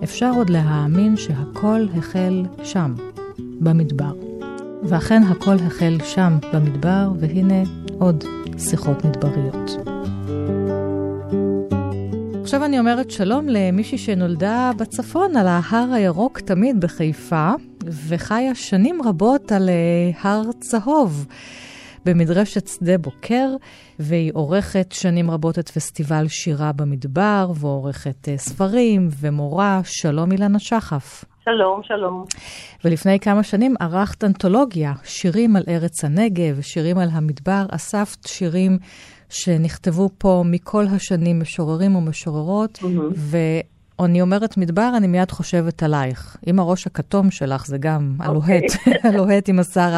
אפשר עוד להאמין שהכל החל שם, במדבר. ואכן הכל החל שם, במדבר, והנה עוד שיחות מדבריות. עכשיו אני אומרת שלום למישהי שנולדה בצפון, על ההר הירוק תמיד בחיפה, וחיה שנים רבות על uh, הר צהוב במדרשת שדה בוקר, והיא עורכת שנים רבות את פסטיבל שירה במדבר, ועורכת uh, ספרים ומורה. שלום אילנה שחף. שלום, שלום. ולפני כמה שנים ערכת אנתולוגיה, שירים על ארץ הנגב, שירים על המדבר, אספת שירים שנכתבו פה מכל השנים משוררים ומשוררות, mm-hmm. ואני אומרת מדבר, אני מיד חושבת עלייך. עם הראש הכתום שלך, זה גם okay. הלוהט, הלוהט עם השר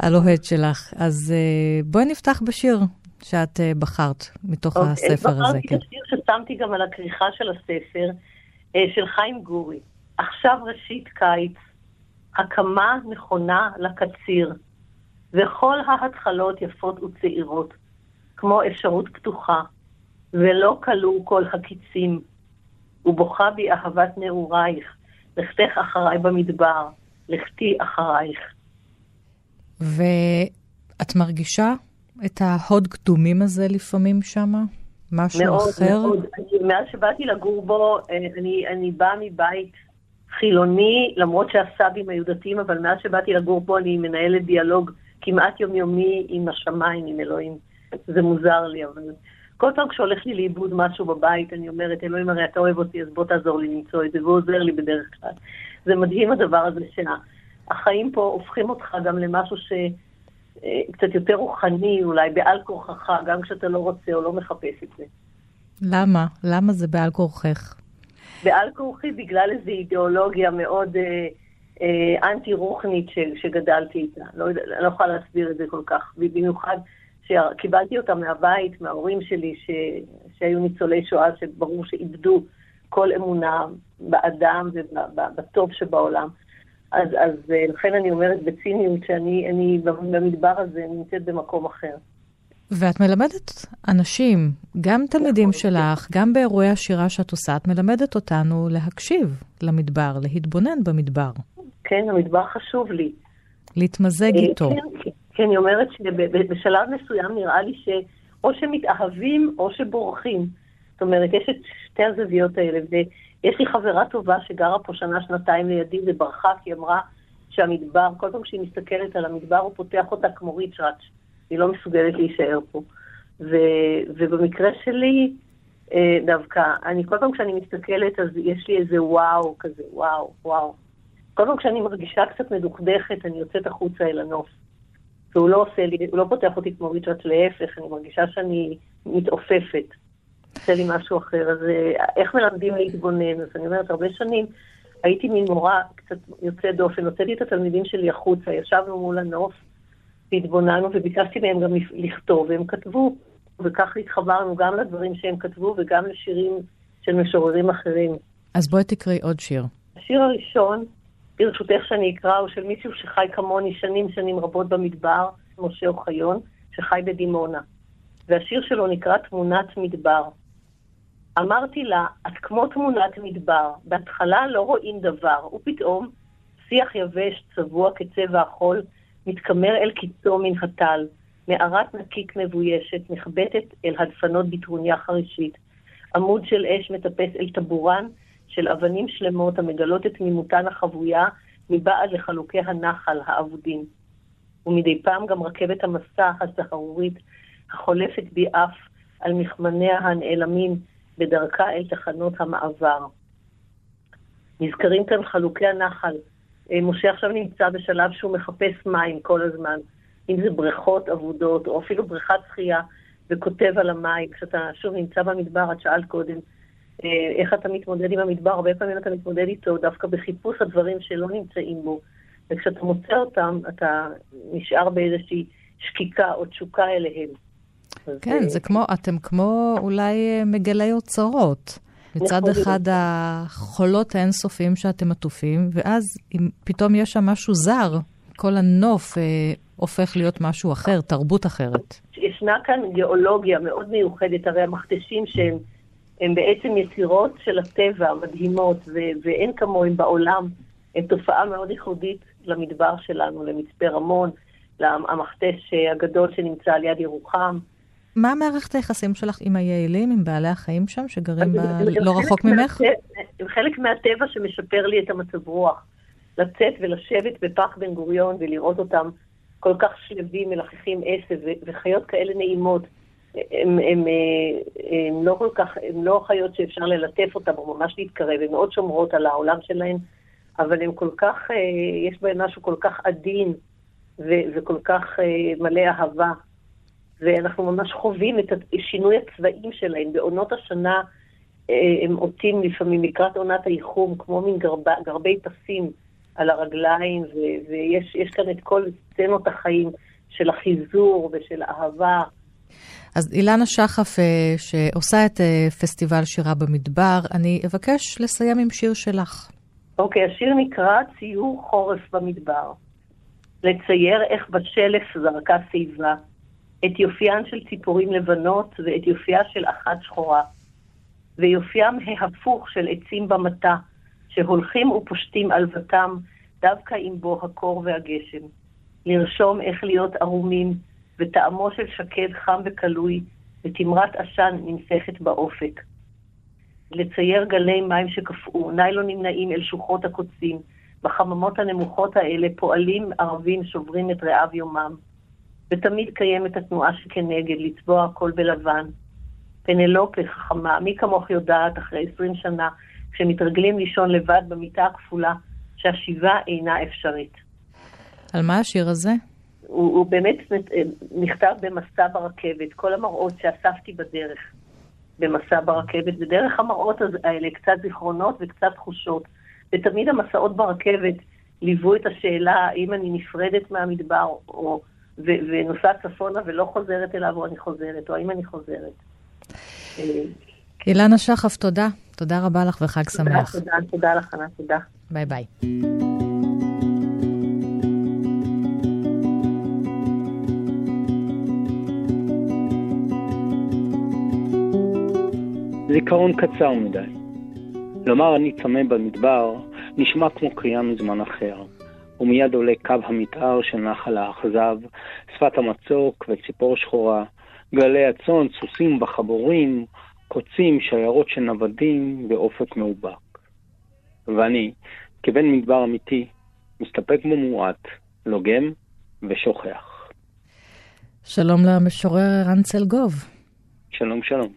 הלוהט שלך. אז uh, בואי נפתח בשיר שאת uh, בחרת מתוך okay. אוקיי, הספר הזה. בחרתי כן. בשיר ששמתי גם על הכריכה של הספר, uh, של חיים גורי. עכשיו ראשית קיץ, הקמה נכונה לקציר, וכל ההתחלות יפות וצעירות. כמו אפשרות פתוחה, ולא כלו כל הקיצים. ובוכה בי אהבת נעורייך, לכתך אחריי במדבר, לכתי אחרייך. ואת מרגישה את ההוד קדומים הזה לפעמים שמה? משהו מאוד, אחר? מאוד, מאוד. מאז שבאתי לגור בו, אה, אני, אני באה מבית חילוני, למרות שהסבים היו דתיים, אבל מאז שבאתי לגור בו אני מנהלת דיאלוג כמעט יומיומי עם השמיים, עם אלוהים. זה מוזר לי, אבל כל פעם כשהולך לי לאיבוד משהו בבית, אני אומרת, אלוהים הרי אתה אוהב אותי, אז בוא תעזור לי למצוא את זה, והוא עוזר לי בדרך כלל. זה מדהים הדבר הזה שהחיים פה הופכים אותך גם למשהו ש... קצת יותר רוחני, אולי בעל כורחך, גם כשאתה לא רוצה או לא מחפש את זה. למה? למה זה בעל כורכך? בעל כורחי בגלל איזו אידיאולוגיה מאוד אה, אה, אנטי-רוחנית ש, שגדלתי איתה. לא, לא יכולה להסביר את זה כל כך. במיוחד שקיבלתי אותה מהבית, מההורים שלי, ש, שהיו ניצולי שואה, שברור שאיבדו כל אמונה באדם ובטוב שבעולם. אז, אז אה, לכן אני אומרת בציניות שאני אני במדבר הזה נמצאת במקום אחר. ואת מלמדת אנשים, גם תלמידים שלך, גם באירועי השירה שאת עושה, את מלמדת אותנו להקשיב למדבר, להתבונן במדבר, כן, המדבר חשוב לי. להתמזג אה, איתו. כן, כן, אני אומרת שבשלב מסוים נראה לי שאו שמתאהבים או שבורחים. זאת אומרת, יש את שתי הזוויות האלה, ויש לי חברה טובה שגרה פה שנה-שנתיים לידי וברחה, כי היא אמרה שהמדבר, כל פעם שהיא מסתכלת על המדבר, הוא פותח אותה כמו ריצ'ראץ', היא לא מסוגלת להישאר פה. ו, ובמקרה שלי, אה, דווקא, אני כל פעם כשאני מסתכלת, אז יש לי איזה וואו כזה, וואו, וואו. כל פעם כשאני מרגישה קצת מדוכדכת, אני יוצאת החוצה אל הנוף. והוא לא עושה לי, הוא לא פותח אותי כמו ריצ'רד, להפך, אני מרגישה שאני מתעופפת. עושה לי משהו אחר. אז אה, איך מלמדים להתבונן? אז אני אומרת, הרבה שנים הייתי מין מורה קצת יוצאת דופן, הוצאתי את התלמידים שלי החוצה, ישבנו מול הנוף, והתבוננו, וביקשתי מהם גם לכתוב, והם כתבו. וכך התחברנו גם לדברים שהם כתבו וגם לשירים של משוררים אחרים. אז בואי תקראי עוד שיר. השיר הראשון, ברשותך שאני אקרא, הוא של מישהו שחי כמוני שנים שנים רבות במדבר, משה אוחיון, שחי בדימונה. והשיר שלו נקרא תמונת מדבר. אמרתי לה, את כמו תמונת מדבר, בהתחלה לא רואים דבר, ופתאום שיח יבש, צבוע כצבע החול, מתקמר אל קיצו מן הטל, מערת נקיק מבוישת, נחבטת אל הדפנות בטרוניה חרישית. עמוד של אש מטפס אל טבורן של אבנים שלמות המגלות את תמימותן החבויה מבעד לחלוקי הנחל האבודים. ומדי פעם גם רכבת המסע הסהרורית החולפת בי אף על מכמניה הנעלמים בדרכה אל תחנות המעבר. נזכרים כאן חלוקי הנחל. אה, משה עכשיו נמצא בשלב שהוא מחפש מים כל הזמן, אם זה בריכות אבודות או אפילו בריכת שחייה, וכותב על המים. כשאתה שוב נמצא במדבר, את שאלת קודם, אה, איך אתה מתמודד עם המדבר, הרבה פעמים אתה מתמודד איתו דווקא בחיפוש הדברים שלא נמצאים בו. וכשאתה מוצא אותם, אתה נשאר באיזושהי שקיקה או תשוקה אליהם. כן, אה, זה כמו, אתם כמו אולי מגלי אוצרות. מצד. אחד החולות האינסופיים שאתם עטופים, ואז אם פתאום יש שם משהו זר, כל הנוף אה, הופך להיות משהו אחר, תרבות אחרת. ישנה כאן גיאולוגיה מאוד מיוחדת, הרי המכתשים שהם הם בעצם יצירות של הטבע, מדהימות, ו- ואין כמוהם בעולם. הם תופעה מאוד ייחודית למדבר שלנו, למצפה רמון, למכתש הגדול שנמצא על יד ירוחם. מה מערכת היחסים שלך עם היעילים, עם בעלי החיים שם, שגרים ב... לא רחוק ממך? הם חלק מהטבע שמשפר לי את המצב רוח. לצאת ולשבת בפח בן גוריון ולראות אותם כל כך שלווים, מלחכים עשב, וחיות כאלה נעימות. הם, הם, אה, הם לא כל כך, הם לא חיות שאפשר ללטף אותם או ממש להתקרב, הן מאוד שומרות על העולם שלהן, אבל הם כל כך, אה, יש בהם משהו כל כך עדין ו- וכל כך אה, מלא אהבה. ואנחנו ממש חווים את שינוי הצבעים שלהם. בעונות השנה אה, הם עוטים לפעמים לקראת עונת האיחום, כמו מין גרב, גרבי פסים על הרגליים, ו- ויש יש כאן את כל סצנות החיים של החיזור ושל האהבה. אז אילנה שחף, אה, שעושה את אה, פסטיבל שירה במדבר, אני אבקש לסיים עם שיר שלך. אוקיי, השיר נקרא ציור חורף במדבר. לצייר איך בשלף זרקה שיבה, את יופיין של ציפורים לבנות ואת יופייה של אחת שחורה, ויופיים ההפוך של עצים במטע, שהולכים ופושטים עלוותם דווקא עם בוא הקור והגשם. לרשום איך להיות ערומים, וטעמו של שקד חם וכלוי, ותמרת עשן נמסכת באופק. לצייר גלי מים שקפאו, ניילונים נעים אל שוחות הקוצים. בחממות הנמוכות האלה פועלים ערבים שוברים את רעב יומם. ותמיד קיימת התנועה שכנגד, לצבוע הכל בלבן. פנלופה חכמה, מי כמוך יודעת אחרי עשרים שנה, כשמתרגלים לישון לבד במיטה הכפולה, שהשיבה אינה אפשרית. על מה השיר הזה? הוא, הוא באמת נכתב במסע ברכבת, כל המראות שאספתי בדרך. במסע ברכבת, ודרך המראות האלה קצת זיכרונות וקצת תחושות. ותמיד המסעות ברכבת ליוו את השאלה האם אני נפרדת מהמדבר, או, ו- ונוסעת צפונה ולא חוזרת אליו, או אני חוזרת, או האם אני חוזרת. אה, אילנה שחף, תודה. תודה רבה לך וחג תודה, שמח. תודה, תודה לך, ענת, תודה. ביי ביי. זיכרון קצר מדי. לומר אני צמא במדבר נשמע כמו קריאה מזמן אחר, ומיד עולה קו המתאר של נחל האכזב, שפת המצוק וציפור שחורה, גלי הצאן, סוסים בחבורים, קוצים, שיירות של נוודים ואופק מאובק. ואני, כבן מדבר אמיתי, מסתפק במועט, לוגם ושוכח. שלום למשורר ערן צלגוב, שלום שלום.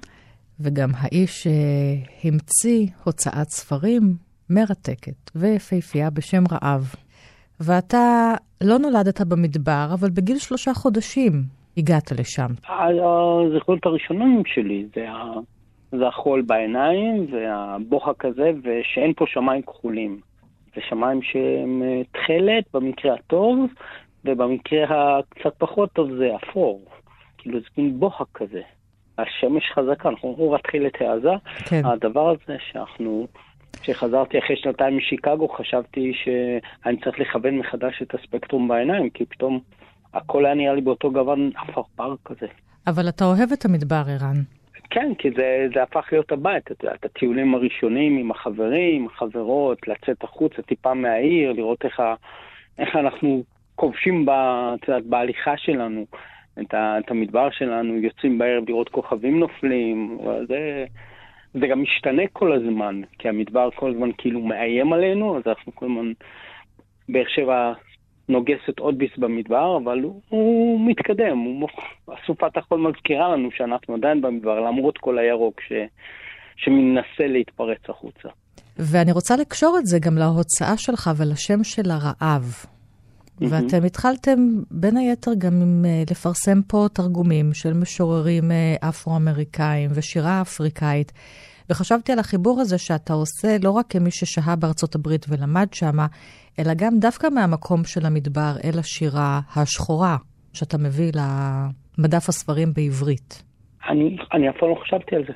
וגם האיש שהמציא הוצאת ספרים מרתקת ויפהפייה בשם רעב. ואתה לא נולדת במדבר, אבל בגיל שלושה חודשים הגעת לשם. הזיכרונות הראשונים שלי זה, ה... זה החול בעיניים והבוהק הזה, ושאין פה שמיים כחולים. זה שמיים שהם אה, תכלת במקרה הטוב, ובמקרה הקצת פחות טוב זה אפור. כאילו זה מין בוהק כזה. השמש חזקה, אנחנו אומרים תכלת העזה. כן. הדבר הזה שאנחנו, כשחזרתי אחרי שנתיים משיקגו, חשבתי שאני צריך לכוון מחדש את הספקטרום בעיניים, כי פתאום הכל היה נראה לי באותו גוון עפרפר כזה. אבל אתה אוהב את המדבר, ערן. כן, כי זה, זה הפך להיות הבית, את יודעת, הטיולים הראשונים עם החברים, החברות, לצאת החוצה טיפה מהעיר, לראות איך, ה, איך אנחנו כובשים ב, יודעת, בהליכה שלנו את, ה, את המדבר שלנו, יוצאים בערב לראות כוכבים נופלים, זה, זה גם משתנה כל הזמן, כי המדבר כל הזמן כאילו מאיים עלינו, אז אנחנו כל הזמן, באר שבע נוגסת עוד ביס במדבר, אבל הוא, הוא מתקדם, הוא, אסופת החול מזכירה לנו שאנחנו עדיין במדבר, למרות כל הירוק ש, שמנסה להתפרץ החוצה. ואני רוצה לקשור את זה גם להוצאה שלך ולשם של הרעב. ואתם התחלתם בין היתר גם עם אה, לפרסם פה תרגומים של משוררים אה, אפרו-אמריקאים ושירה אפריקאית. וחשבתי על החיבור הזה שאתה עושה לא רק כמי ששהה בארצות הברית ולמד שמה, אלא גם דווקא מהמקום של המדבר אל השירה השחורה שאתה מביא למדף הספרים בעברית. אני, אני אף פעם לא חשבתי על זה.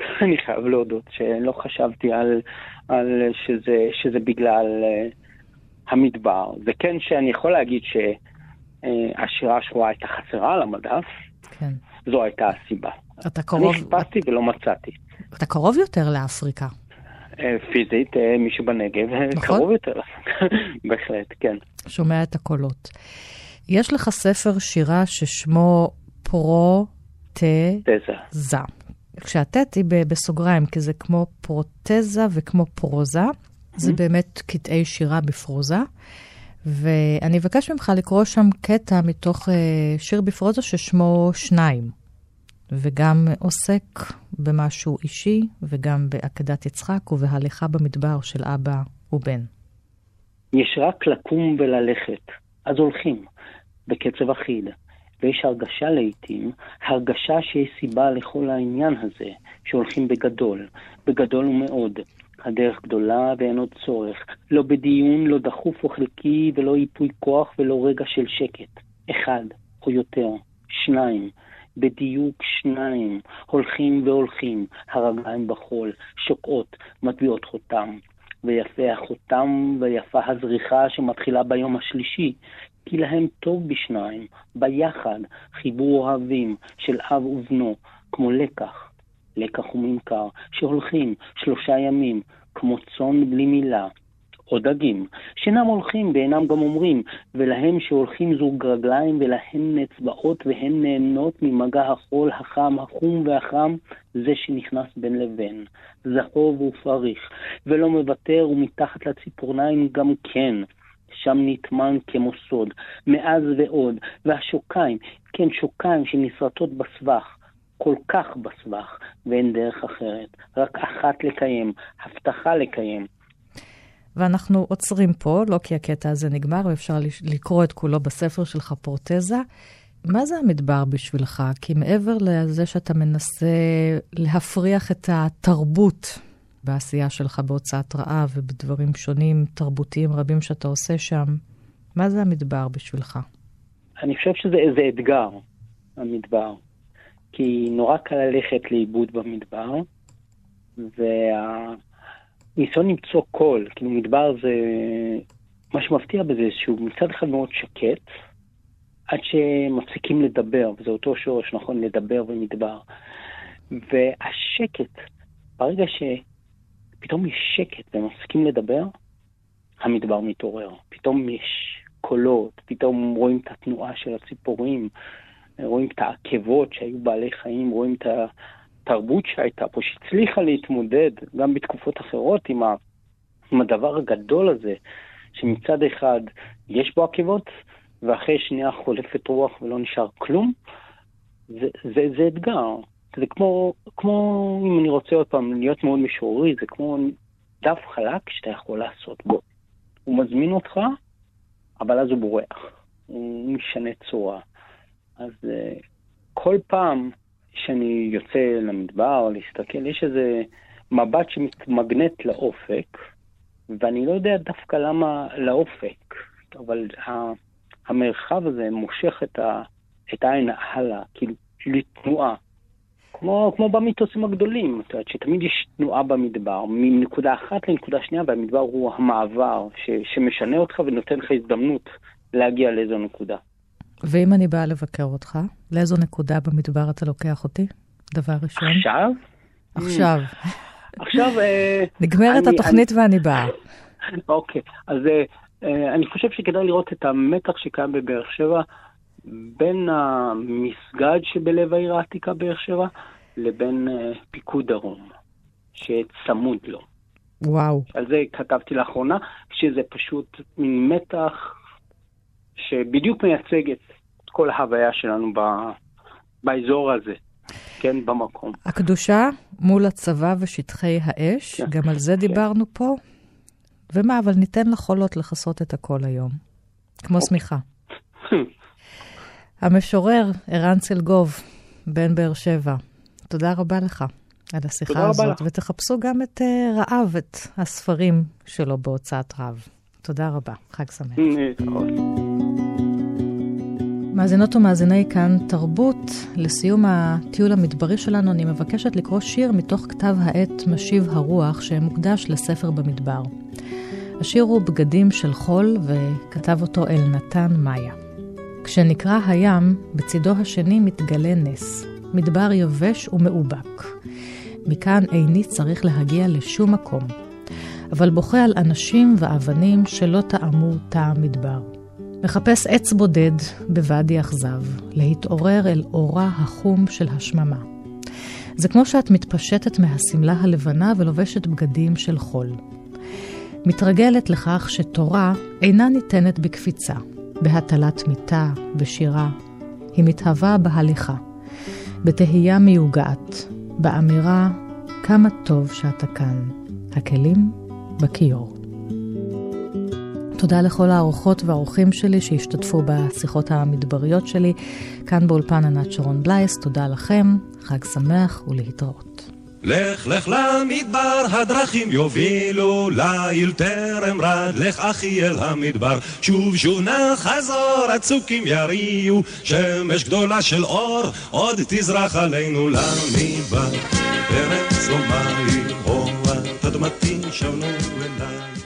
אני חייב להודות שלא חשבתי על, על שזה, שזה בגלל uh, המדבר. וכן שאני יכול להגיד שהשירה uh, השחורה הייתה חסרה על המדף, כן. זו הייתה הסיבה. אתה קרוב... אני חיפשתי ולא מצאתי. אתה קרוב יותר לאפריקה. Uh, פיזית, uh, מישהו בנגב, נכון. קרוב יותר, בהחלט, כן. שומע את הקולות. יש לך ספר שירה ששמו פרוטזה. כשהטט היא בסוגריים, כי זה כמו פרוטזה וכמו פרוזה. זה באמת קטעי שירה בפרוזה. ואני אבקש ממך לקרוא שם קטע מתוך אה, שיר בפרוזה ששמו שניים. וגם עוסק במשהו אישי, וגם בעקדת יצחק ובהליכה במדבר של אבא ובן. יש רק לקום וללכת, אז הולכים, בקצב אחיד. ויש הרגשה לעיתים, הרגשה שיש סיבה לכל העניין הזה, שהולכים בגדול, בגדול ומאוד. הדרך גדולה ואין עוד צורך, לא בדיון, לא דחוף או חלקי, ולא ייפוי כוח ולא רגע של שקט. אחד, או יותר, שניים, בדיוק שניים, הולכים והולכים, הרגליים בחול, שוקעות, מטביעות חותם. ויפה החותם ויפה הזריחה שמתחילה ביום השלישי, כי להם טוב בשניים, ביחד, חיבור אוהבים של אב ובנו, כמו לקח, לקח וממכר, שהולכים שלושה ימים, כמו צאן בלי מילה, או דגים, שאינם הולכים ואינם גם אומרים, ולהם שהולכים זוג רגליים ולהן אצבעות והן נהנות ממגע החול החם, החום והחם, זה שנכנס בין לבין, זהוב ופריך, ולא מוותר ומתחת לציפורניים גם כן. שם נטמן כמו סוד, מאז ועוד, והשוקיים, כן שוקיים שנשרטות בסבך, כל כך בסבך, ואין דרך אחרת, רק אחת לקיים, הבטחה לקיים. ואנחנו עוצרים פה, לא כי הקטע הזה נגמר, ואפשר לקרוא את כולו בספר שלך, פורטזה. מה זה המדבר בשבילך? כי מעבר לזה שאתה מנסה להפריח את התרבות בעשייה שלך בהוצאת רעב ובדברים שונים, תרבותיים רבים שאתה עושה שם, מה זה המדבר בשבילך? אני חושב שזה איזה אתגר, המדבר. כי נורא קל ללכת לאיבוד במדבר, והניסיון למצוא קול, כאילו מדבר זה, מה שמפתיע בזה שהוא מצד אחד מאוד שקט, עד שמפסיקים לדבר, וזה אותו שורש, נכון, לדבר במדבר. והשקט, ברגע שפתאום יש שקט ומפסיקים לדבר, המדבר מתעורר. פתאום יש קולות, פתאום רואים את התנועה של הציפורים, רואים את העקבות שהיו בעלי חיים, רואים את התרבות שהייתה פה, שהצליחה להתמודד גם בתקופות אחרות עם, ה, עם הדבר הגדול הזה, שמצד אחד יש בו עקבות, ואחרי שנייה חולפת רוח ולא נשאר כלום, זה, זה, זה אתגר. זה כמו, כמו, אם אני רוצה עוד פעם להיות מאוד משוררי, זה כמו דף חלק שאתה יכול לעשות בו. הוא מזמין אותך, אבל אז הוא בורח. הוא משנה צורה. אז uh, כל פעם שאני יוצא למדבר להסתכל, יש איזה מבט שמתמגנט לאופק, ואני לא יודע דווקא למה לאופק, אבל המרחב הזה מושך את, העין הלאה, כאילו לתנועה. כמו, כמו במיתוסים הגדולים, את יודעת, שתמיד יש תנועה במדבר, מנקודה אחת לנקודה שנייה, והמדבר הוא המעבר ש, שמשנה אותך ונותן לך הזדמנות להגיע לאיזו נקודה. ואם אני באה לבקר אותך, לאיזו נקודה במדבר אתה לוקח אותי? דבר ראשון. עכשיו? עכשיו. עכשיו... אה, נגמרת אני- התוכנית ואני באה. אוקיי, אז אה, אה, אני חושב שכדאי לראות את המתח שקיים בבאר שבע בין המסגד שבלב העיר העתיקה באר שבע לבין פיקוד דרום, שצמוד לו. וואו. על זה כתבתי לאחרונה, שזה פשוט מין מתח שבדיוק מייצג את כל ההוויה שלנו ב, באזור הזה, כן, במקום. הקדושה מול הצבא ושטחי האש, כן. גם על זה דיברנו פה. ומה, אבל ניתן לחולות לכסות את הכל היום. כמו שמיכה. המשורר ערן צלגוב, בן באר שבע, תודה רבה לך על השיחה הזאת. ותחפשו גם את אה, רעב, את הספרים שלו בהוצאת רב. תודה רבה, חג שמח. מאזינות ומאזיני כאן תרבות, לסיום הטיול המדברי שלנו אני מבקשת לקרוא שיר מתוך כתב העת משיב הרוח שמוקדש לספר במדבר. השיר הוא בגדים של חול וכתב אותו אלנתן מאיה. כשנקרא הים, בצידו השני מתגלה נס, מדבר יבש ומאובק. מכאן איני צריך להגיע לשום מקום, אבל בוכה על אנשים ואבנים שלא טעמו טעם מדבר. מחפש עץ בודד בוואדי אכזב, להתעורר אל אורה החום של השממה. זה כמו שאת מתפשטת מהשמלה הלבנה ולובשת בגדים של חול. מתרגלת לכך שתורה אינה ניתנת בקפיצה, בהטלת מיטה, בשירה. היא מתהווה בהליכה, בתהייה מיוגעת, באמירה כמה טוב שאתה כאן. הכלים בכיור. תודה לכל האורחות והאורחים שלי שהשתתפו בשיחות המדבריות שלי. כאן באולפן ענת שרון בלייס, תודה לכם, חג שמח ולהתראות. לך לך למדבר, הדרכים יובילו לעיל טרם רד, לך אחי אל המדבר, שוב שוב נא חזור, הצוקים יריעו, שמש גדולה של אור, עוד תזרח עלינו למדבר, פרץ ומים, אדמתי שבנו אליי.